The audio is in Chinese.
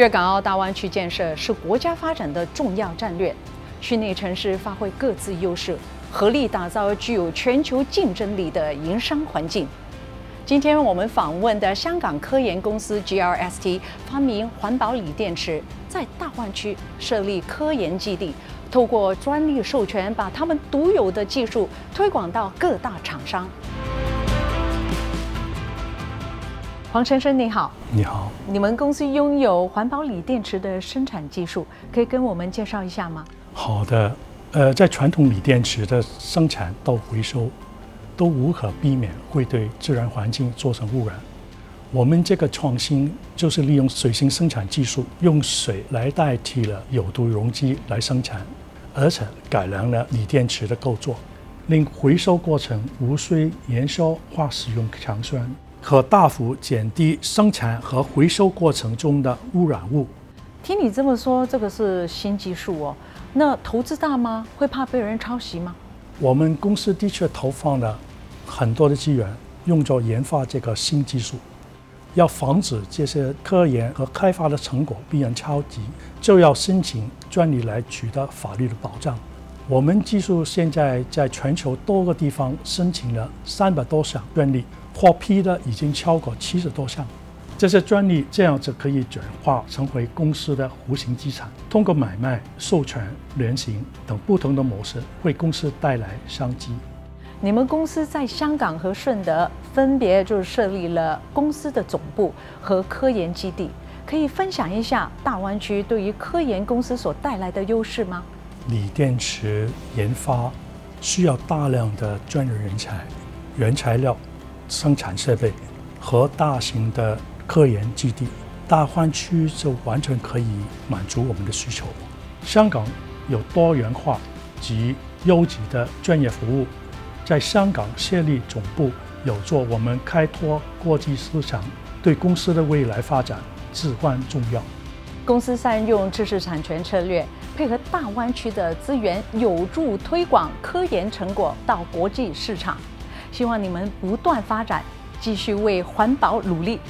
粤港澳大湾区建设是国家发展的重要战略，区内城市发挥各自优势，合力打造具有全球竞争力的营商环境。今天我们访问的香港科研公司 GRST 发明环保锂电池，在大湾区设立科研基地，透过专利授权，把他们独有的技术推广到各大厂商。黄先生，你好。你好。你们公司拥有环保锂电池的生产技术，可以跟我们介绍一下吗？好的。呃，在传统锂电池的生产到回收，都无可避免会对自然环境造成污染。我们这个创新就是利用水性生产技术，用水来代替了有毒溶剂来生产，而且改良了锂电池的构造，令回收过程无需燃烧或使用强酸。可大幅减低生产和回收过程中的污染物。听你这么说，这个是新技术哦。那投资大吗？会怕被人抄袭吗？我们公司的确投放了很多的资源，用作研发这个新技术。要防止这些科研和开发的成果被人抄袭，就要申请专利来取得法律的保障。我们技术现在在全球多个地方申请了三百多项专利。获批的已经超过七十多项，这些专利这样子可以转化成为公司的无形资产，通过买卖、授权、联行等不同的模式，为公司带来商机。你们公司在香港和顺德分别就是设立了公司的总部和科研基地，可以分享一下大湾区对于科研公司所带来的优势吗？锂电池研发需要大量的专业人才、原材料。生产设备和大型的科研基地，大湾区就完全可以满足我们的需求。香港有多元化及优质的专业服务，在香港设立总部有助我们开拓国际市场，对公司的未来发展至关重要。公司善用知识产权策略，配合大湾区的资源，有助推广科研成果到国际市场。希望你们不断发展，继续为环保努力。